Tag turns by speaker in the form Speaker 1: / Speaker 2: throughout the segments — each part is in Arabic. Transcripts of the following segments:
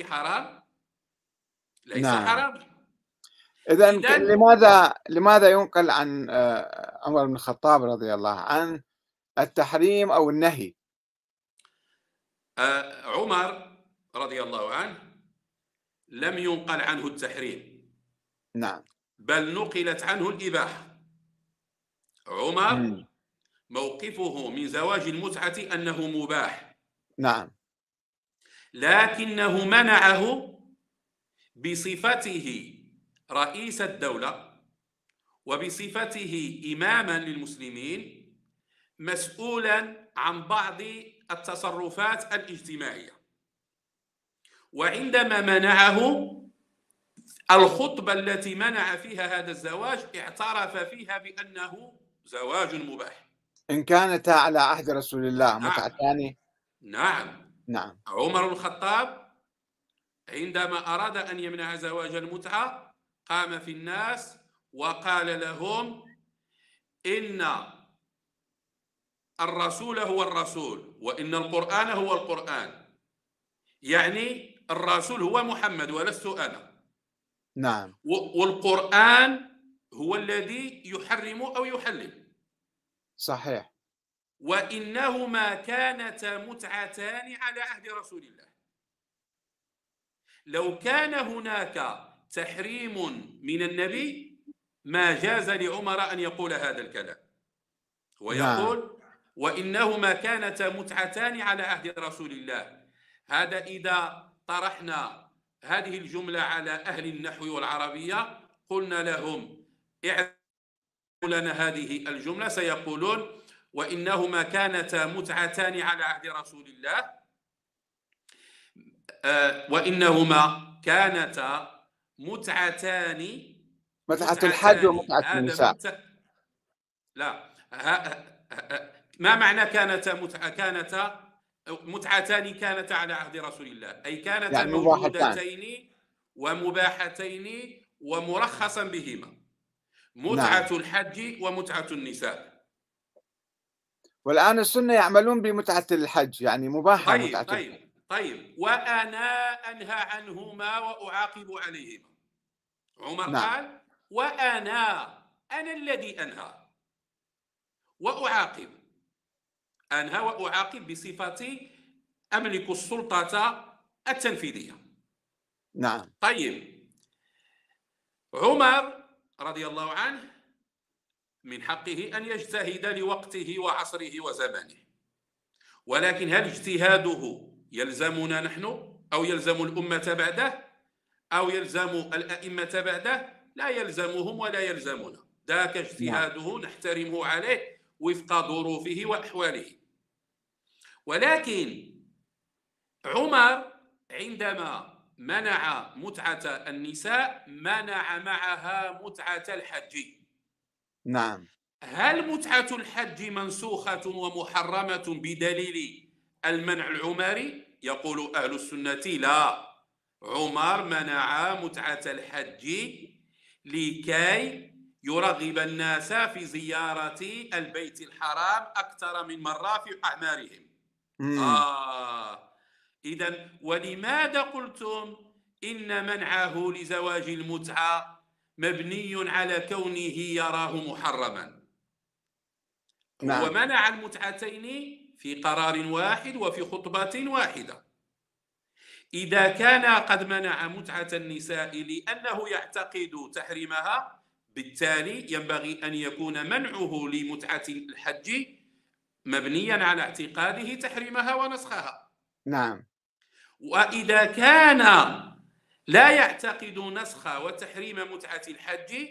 Speaker 1: الصوم حرام؟ ليس
Speaker 2: نعم.
Speaker 1: حرام.
Speaker 2: اذا
Speaker 1: إذن-
Speaker 2: لماذا لماذا ينقل عن آه، عمر بن الخطاب رضي الله عنه التحريم أو النهي؟
Speaker 1: آه، عمر رضي الله عنه لم ينقل عنه التحريم.
Speaker 2: نعم.
Speaker 1: بل نقلت عنه الإباحة. عمر. موقفه من زواج المتعة أنه مباح.
Speaker 2: نعم.
Speaker 1: لكنه منعه بصفته رئيس الدولة وبصفته إماما للمسلمين مسؤولا عن بعض التصرفات الاجتماعية. وعندما منعه الخطبة التي منع فيها هذا الزواج اعترف فيها بأنه زواج مباح.
Speaker 2: إن كانتا على عهد رسول الله
Speaker 1: نعم.
Speaker 2: متعتان؟
Speaker 1: نعم.
Speaker 2: نعم.
Speaker 1: عمر بن الخطاب عندما أراد أن يمنع زواج المتعة قام في الناس وقال لهم إن الرسول هو الرسول وإن القرآن هو القرآن. يعني الرسول هو محمد ولست أنا.
Speaker 2: نعم.
Speaker 1: والقرآن هو الذي يحرم أو يحلل.
Speaker 2: صحيح.
Speaker 1: وإنهما كانتا متعتان على عهد رسول الله. لو كان هناك تحريم من النبي ما جاز لعمر أن يقول هذا الكلام. ويقول وإنهما كانتا متعتان على عهد رسول الله. هذا إذا طرحنا هذه الجملة على أهل النحو والعربية قلنا لهم اعرفوا لنا هذه الجملة سيقولون وإنهما كانتا متعتان على عهد رسول الله. آه، وإنهما كانتا متعتان.
Speaker 2: متعة الحج. ومتعة النساء.
Speaker 1: مت- لا ما معنى كانتا متعة كانتا؟ متعتان كانتا على عهد رسول الله. أي كانتا
Speaker 2: يعني.
Speaker 1: موجودتين ومباحتين ومرخصا بهما. متعة الحج ومتعة النساء.
Speaker 2: والآن السنة يعملون بمتعة الحج يعني مباحة
Speaker 1: طيب
Speaker 2: متعة
Speaker 1: طيب طيب. وأنا أنهى عنهما وأعاقب عليهما. عمر
Speaker 2: نعم.
Speaker 1: قال وأنا أنا الذي أنهى. وأعاقب. أنهى وأعاقب بصفتي أملك السلطة التنفيذية.
Speaker 2: نعم.
Speaker 1: طيب. عمر رضي الله عنه من حقه أن يجتهد لوقته وعصره وزمانه ولكن هل اجتهاده يلزمنا نحن أو يلزم الأمة بعده؟ أو يلزم الأئمة بعده؟ لا يلزمهم ولا يلزمنا. ذاك اجتهاده نحترمه عليه وفق ظروفه وأحواله. ولكن عمر عندما منع متعة النساء منع معها متعة الحج.
Speaker 2: نعم.
Speaker 1: هل متعة الحج منسوخة ومحرمة بدليل المنع العمري؟ يقول أهل السنة لا. عمر منع متعة الحج لكي يرغب الناس في زيارة البيت الحرام أكثر من مرة في أعمارهم.
Speaker 2: مم.
Speaker 1: آه. إذا ولماذا قلتم إن منعه لزواج المتعة؟ مبني على كونه يراه محرما.
Speaker 2: نعم.
Speaker 1: هو منع المتعتين في قرار واحد وفي خطبة واحدة. إذا كان قد منع متعة النساء لأنه يعتقد تحريمها بالتالي ينبغي أن يكون منعه لمتعة الحج مبنيا على اعتقاده تحريمها ونسخها.
Speaker 2: نعم.
Speaker 1: وإذا كان لا يعتقد نسخ وتحريم متعة الحج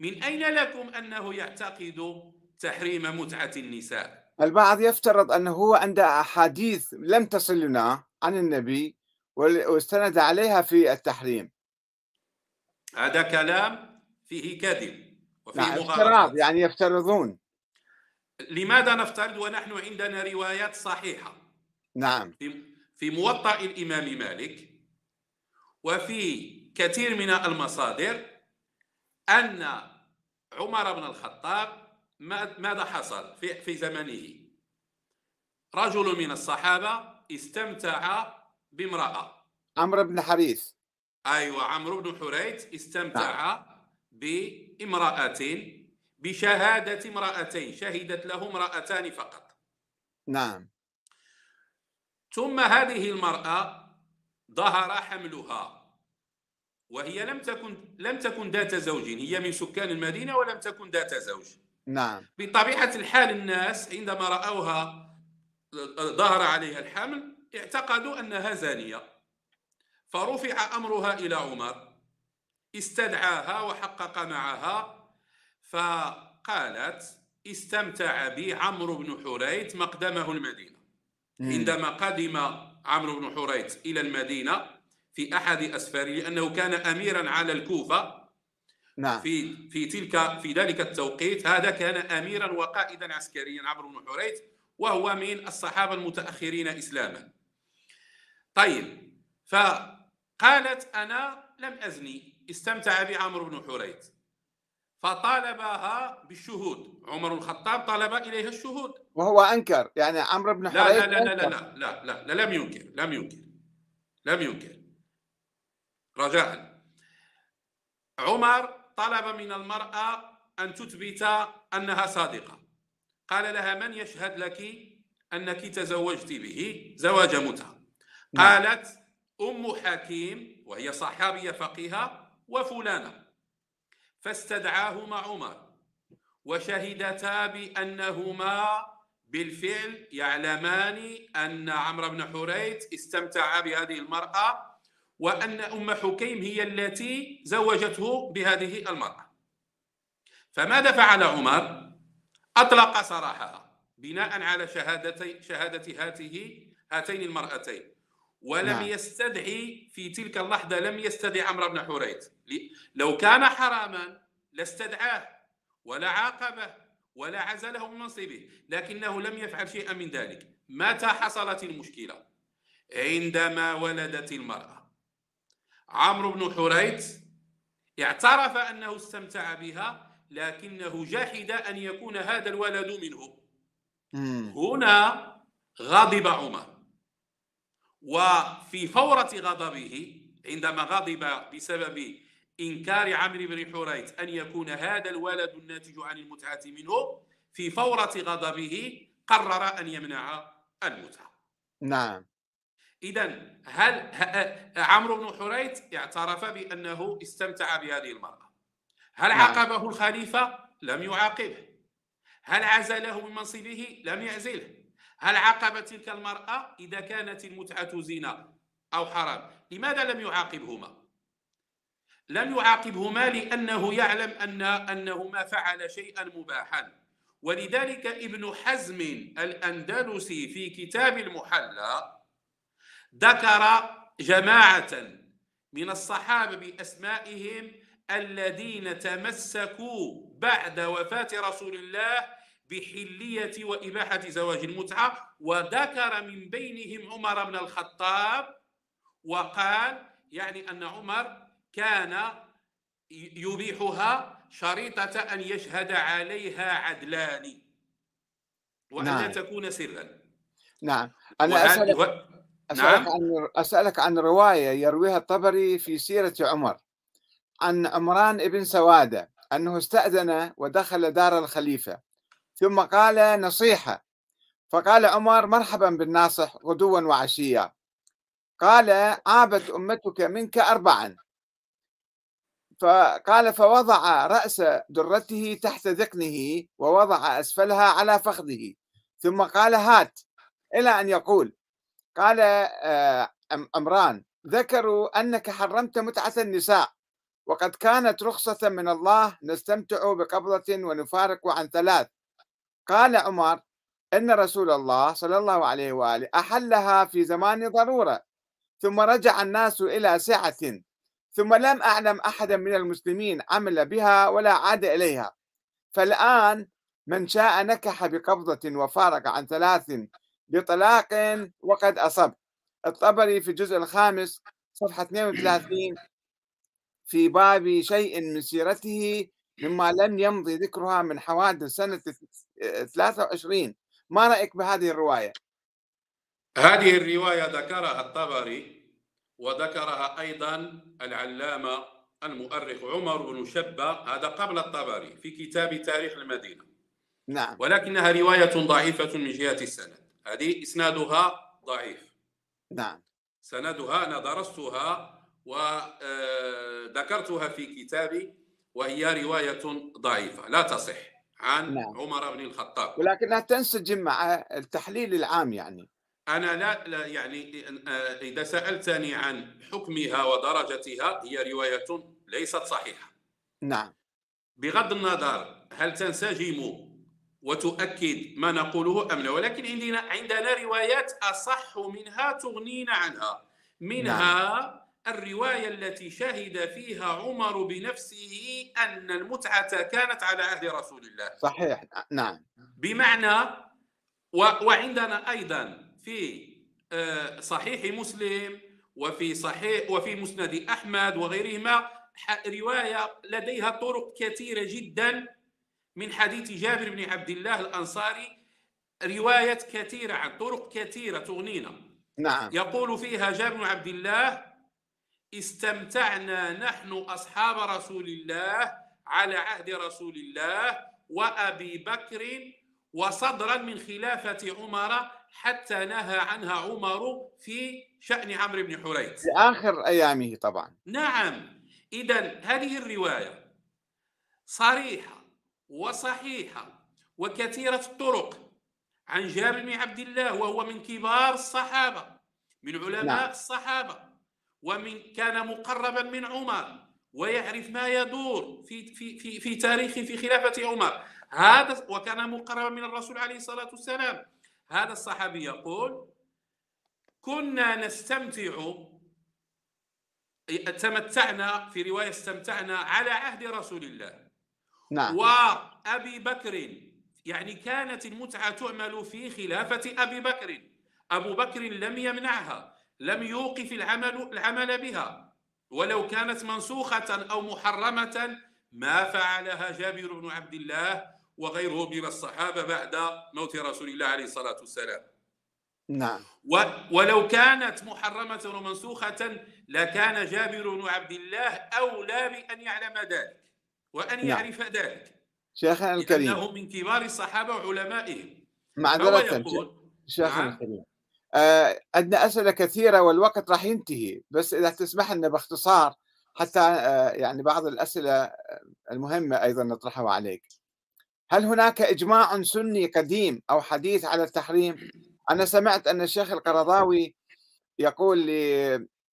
Speaker 1: من أين لكم أنه يعتقد تحريم متعة النساء؟
Speaker 2: البعض يفترض أنه هو عنده أحاديث لم تصل لنا عن النبي واستند عليها في التحريم.
Speaker 1: هذا كلام فيه كذب وفيه
Speaker 2: نعم افتراض يعني يفترضون.
Speaker 1: لماذا نفترض ونحن عندنا روايات صحيحة؟
Speaker 2: نعم.
Speaker 1: في في موطأ الإمام مالك وفي كثير من المصادر أن عمر بن الخطاب ما- ماذا حصل في في زمنه؟ رجل من الصحابة استمتع بامرأة.
Speaker 2: عمرو بن حريث.
Speaker 1: أيوة عمرو بن حريث استمتع بامرأة بشهادة امرأتين شهدت له امرأتان فقط.
Speaker 2: نعم.
Speaker 1: ثم هذه المرأة ظهر حملها. وهي لم تكن لم تكن ذات زوج. هي من سكان المدينة ولم تكن ذات زوج.
Speaker 2: نعم.
Speaker 1: بطبيعة الحال الناس عندما رأوها ظهر عليها الحمل اعتقدوا أنها زانية. فرفع أمرها إلى عمر استدعاها وحقق معها فقالت استمتع بي عمرو بن حريث مقدمه المدينة. عندما قدم عمرو بن حريث إلى المدينة في أحد أسفاره لأنه كان أميرا على الكوفة.
Speaker 2: نعم.
Speaker 1: في في تلك في ذلك التوقيت هذا كان اميرا وقائدا عسكريا عمرو بن حريث وهو من الصحابة المتأخرين اسلاما. طيب فقالت أنا لم أزني استمتع بعمرو بن حريث. فطالبها بالشهود. عمر الخطاب طلب إليها الشهود.
Speaker 2: وهو أنكر يعني عمرو بن
Speaker 1: لا
Speaker 2: حريث
Speaker 1: لا لا لا لا,
Speaker 2: أنكر.
Speaker 1: لا, لا, لا, لا لم ينكر لم ينكر لم ينكر. رجاء. عمر طلب من المرأة أن تثبت أنها صادقة. قال لها من يشهد لك أنك تزوجت به زواج متعة
Speaker 2: نعم.
Speaker 1: قالت أم حكيم وهي صحابية فقيهة وفلانة. فاستدعاهما عمر وشهدتا بأنهما بالفعل يعلمان أن عمرو بن حريث استمتع بهذه المرأة وأن أم حكيم هي التي زوجته بهذه المرأة. فماذا فعل عمر؟ أطلق سراحها بناء على شهادتي شهادة هاته هاتين المرأتين. ولم
Speaker 2: نعم.
Speaker 1: يستدعي في تلك اللحظة لم يستدعي عمرو بن حريث. لو كان حراما لاستدعاه ولا عاقبه ولا عزله من منصبه لكنه لم يفعل شيئا من ذلك. متى حصلت المشكلة؟ عندما ولدت المرأة. عمرو بن حريث اعترف أنه استمتع بها لكنه جحد أن يكون هذا الولد منه.
Speaker 2: مم.
Speaker 1: هنا غضب عمر. وفي فورة غضبه عندما غضب بسبب إنكار عمرو بن حريث أن يكون هذا الولد الناتج عن المتعة منه في فورة غضبه قرر أن يمنع المتعة.
Speaker 2: نعم.
Speaker 1: إذا هل عمرو بن حريث اعترف بأنه استمتع بهذه المرأة هل
Speaker 2: نعم.
Speaker 1: عاقبه الخليفة؟ لم يعاقبه هل عزله من منصبه؟ لم يعزله هل عاقب تلك المرأة إذا كانت المتعة زنا أو حرام لماذا لم يعاقبهما؟ لم يعاقبهما لأنه يعلم أن أنه ما فعل شيئا مباحا ولذلك ابن حزم الأندلسي في كتاب المحلى ذكر جماعة من الصحابة بأسمائهم الذين تمسكوا بعد وفاة رسول الله بحلية وإباحة زواج المتعة وذكر من بينهم عمر بن الخطاب وقال يعني أن عمر كان يبيحها شريطة أن يشهد عليها عدلان وأن
Speaker 2: نعم.
Speaker 1: تكون سرا
Speaker 2: نعم أنا
Speaker 1: وهذا-
Speaker 2: أسألك
Speaker 1: نعم.
Speaker 2: عن أسألك عن رواية يرويها الطبري في سيرة عمر عن عمران ابن سوادة أنه استأذن ودخل دار الخليفة ثم قال نصيحة فقال عمر مرحبا بالناصح غدوا وعشيا. قال عابت أمتك منك اربعا. فقال فوضع رأس درته تحت ذقنه ووضع أسفلها على فخذه. ثم قال هات. إلى أن يقول قال آه، أم- عمران ذكروا أنك حرمت متعة النساء وقد كانت رخصة من الله نستمتع بقبضة ونفارق عن ثلاث. قال عمر إن رسول الله صلى الله عليه وآله أحلها في زمان ضرورة ثم رجع الناس إلى سعة ثم لم أعلم أحدا من المسلمين عمل بها ولا عاد إليها فالآن من شاء نكح بقبضة وفارق عن ثلاث بطلاق وقد أصب الطبري في الجزء الخامس صفحة 32 في باب شيء من سيرته مما لم يمضي ذكرها من حوادث سنة 23 ما رأيك بهذه الرواية؟
Speaker 1: هذه الرواية ذكرها الطبري وذكرها أيضا العلامة المؤرخ عمر بن شبة هذا قبل الطبري في كتاب تاريخ المدينة.
Speaker 2: نعم.
Speaker 1: ولكنها رواية ضعيفة من جهة السند. هذه إسنادها ضعيف.
Speaker 2: نعم.
Speaker 1: سندها أنا درستها وذكرتها في كتابي وهي رواية ضعيفة لا تصح عن
Speaker 2: نعم.
Speaker 1: عمر بن الخطاب.
Speaker 2: ولكنها تنسجم مع التحليل العام يعني.
Speaker 1: أنا لا, لا يعني آه، إذا سألتني عن حكمها ودرجتها هي رواية ليست صحيحة.
Speaker 2: نعم.
Speaker 1: بغض النظر هل تنسجم وتؤكد ما نقوله أم لا. ولكن عندنا عندنا روايات أصح منها تغنينا عنها. منها نعم. الرواية التي شهد فيها عمر بنفسه أن المتعة كانت على عهد رسول الله.
Speaker 2: صحيح. نعم.
Speaker 1: بمعنى وعندنا أيضا في آه، صحيح مسلم وفي صحيح وفي مسند أحمد وغيرهما رواية لديها طرق كثيرة جدا من حديث جابر بن عبد الله الأنصاري رواية كثيرة عن طرق كثيرة تغنينا.
Speaker 2: نعم.
Speaker 1: يقول فيها جابر بن عبد الله استمتعنا نحن أصحاب رسول الله على عهد رسول الله وأبي بكر وصدرا من خلافة عمر حتى نهى عنها عمر في شأن عمرو بن حريث.
Speaker 2: في آخر أيامه طبعا.
Speaker 1: نعم. إذا هذه الرواية صريحة. وصحيحة وكثيرة الطرق. عن جابر بن عبد الله وهو من كبار الصحابة من علماء نعم. الصحابة ومن كان مقربا من عمر ويعرف ما يدور في في في في تاريخ في خلافة عمر. هذا وكان مقربا من الرسول عليه الصلاة والسلام. هذا الصحابي يقول كنا نستمتع تمتعنا في رواية استمتعنا على عهد رسول الله.
Speaker 2: نعم.
Speaker 1: وأبي بكر يعني كانت المتعة تعمل في خلافة أبي بكر. أبو بكر لم يمنعها لم يوقف العمل العمل بها. ولو كانت منسوخة أو محرمة ما فعلها جابر بن عبد الله وغيره من الصحابة بعد موت رسول الله عليه الصلاة والسلام.
Speaker 2: نعم.
Speaker 1: ولو كانت محرمة ومنسوخة لكان جابر بن عبد الله أولى بأن يعلم ذلك. وأن نعم. يعرف ذلك
Speaker 2: شيخنا الكريم.
Speaker 1: إنه من كبار الصحابة وعلمائهم
Speaker 2: معذرة شيخنا نعم. الكريم. آه، عندنا أسئلة كثيرة والوقت راح ينتهي بس إذا تسمح لنا باختصار حتى آه، يعني بعض الأسئلة المهمة أيضا نطرحها عليك. هل هناك إجماع سني قديم أو حديث على التحريم؟ أنا سمعت أن الشيخ القرضاوي يقول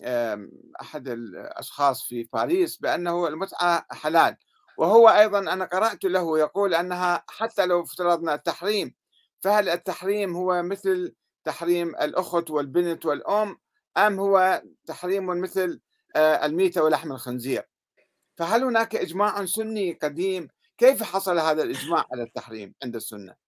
Speaker 2: لأحد الأشخاص في باريس بأنه المتعة حلال. وهو أيضا أنا قرأت له يقول أنها حتى لو افترضنا التحريم فهل التحريم هو مثل تحريم الأخت والبنت والأم أم هو تحريم مثل آه، الميتة ولحم الخنزير؟ فهل هناك إجماع سني قديم؟ كيف حصل هذا الإجماع على التحريم عند السنة؟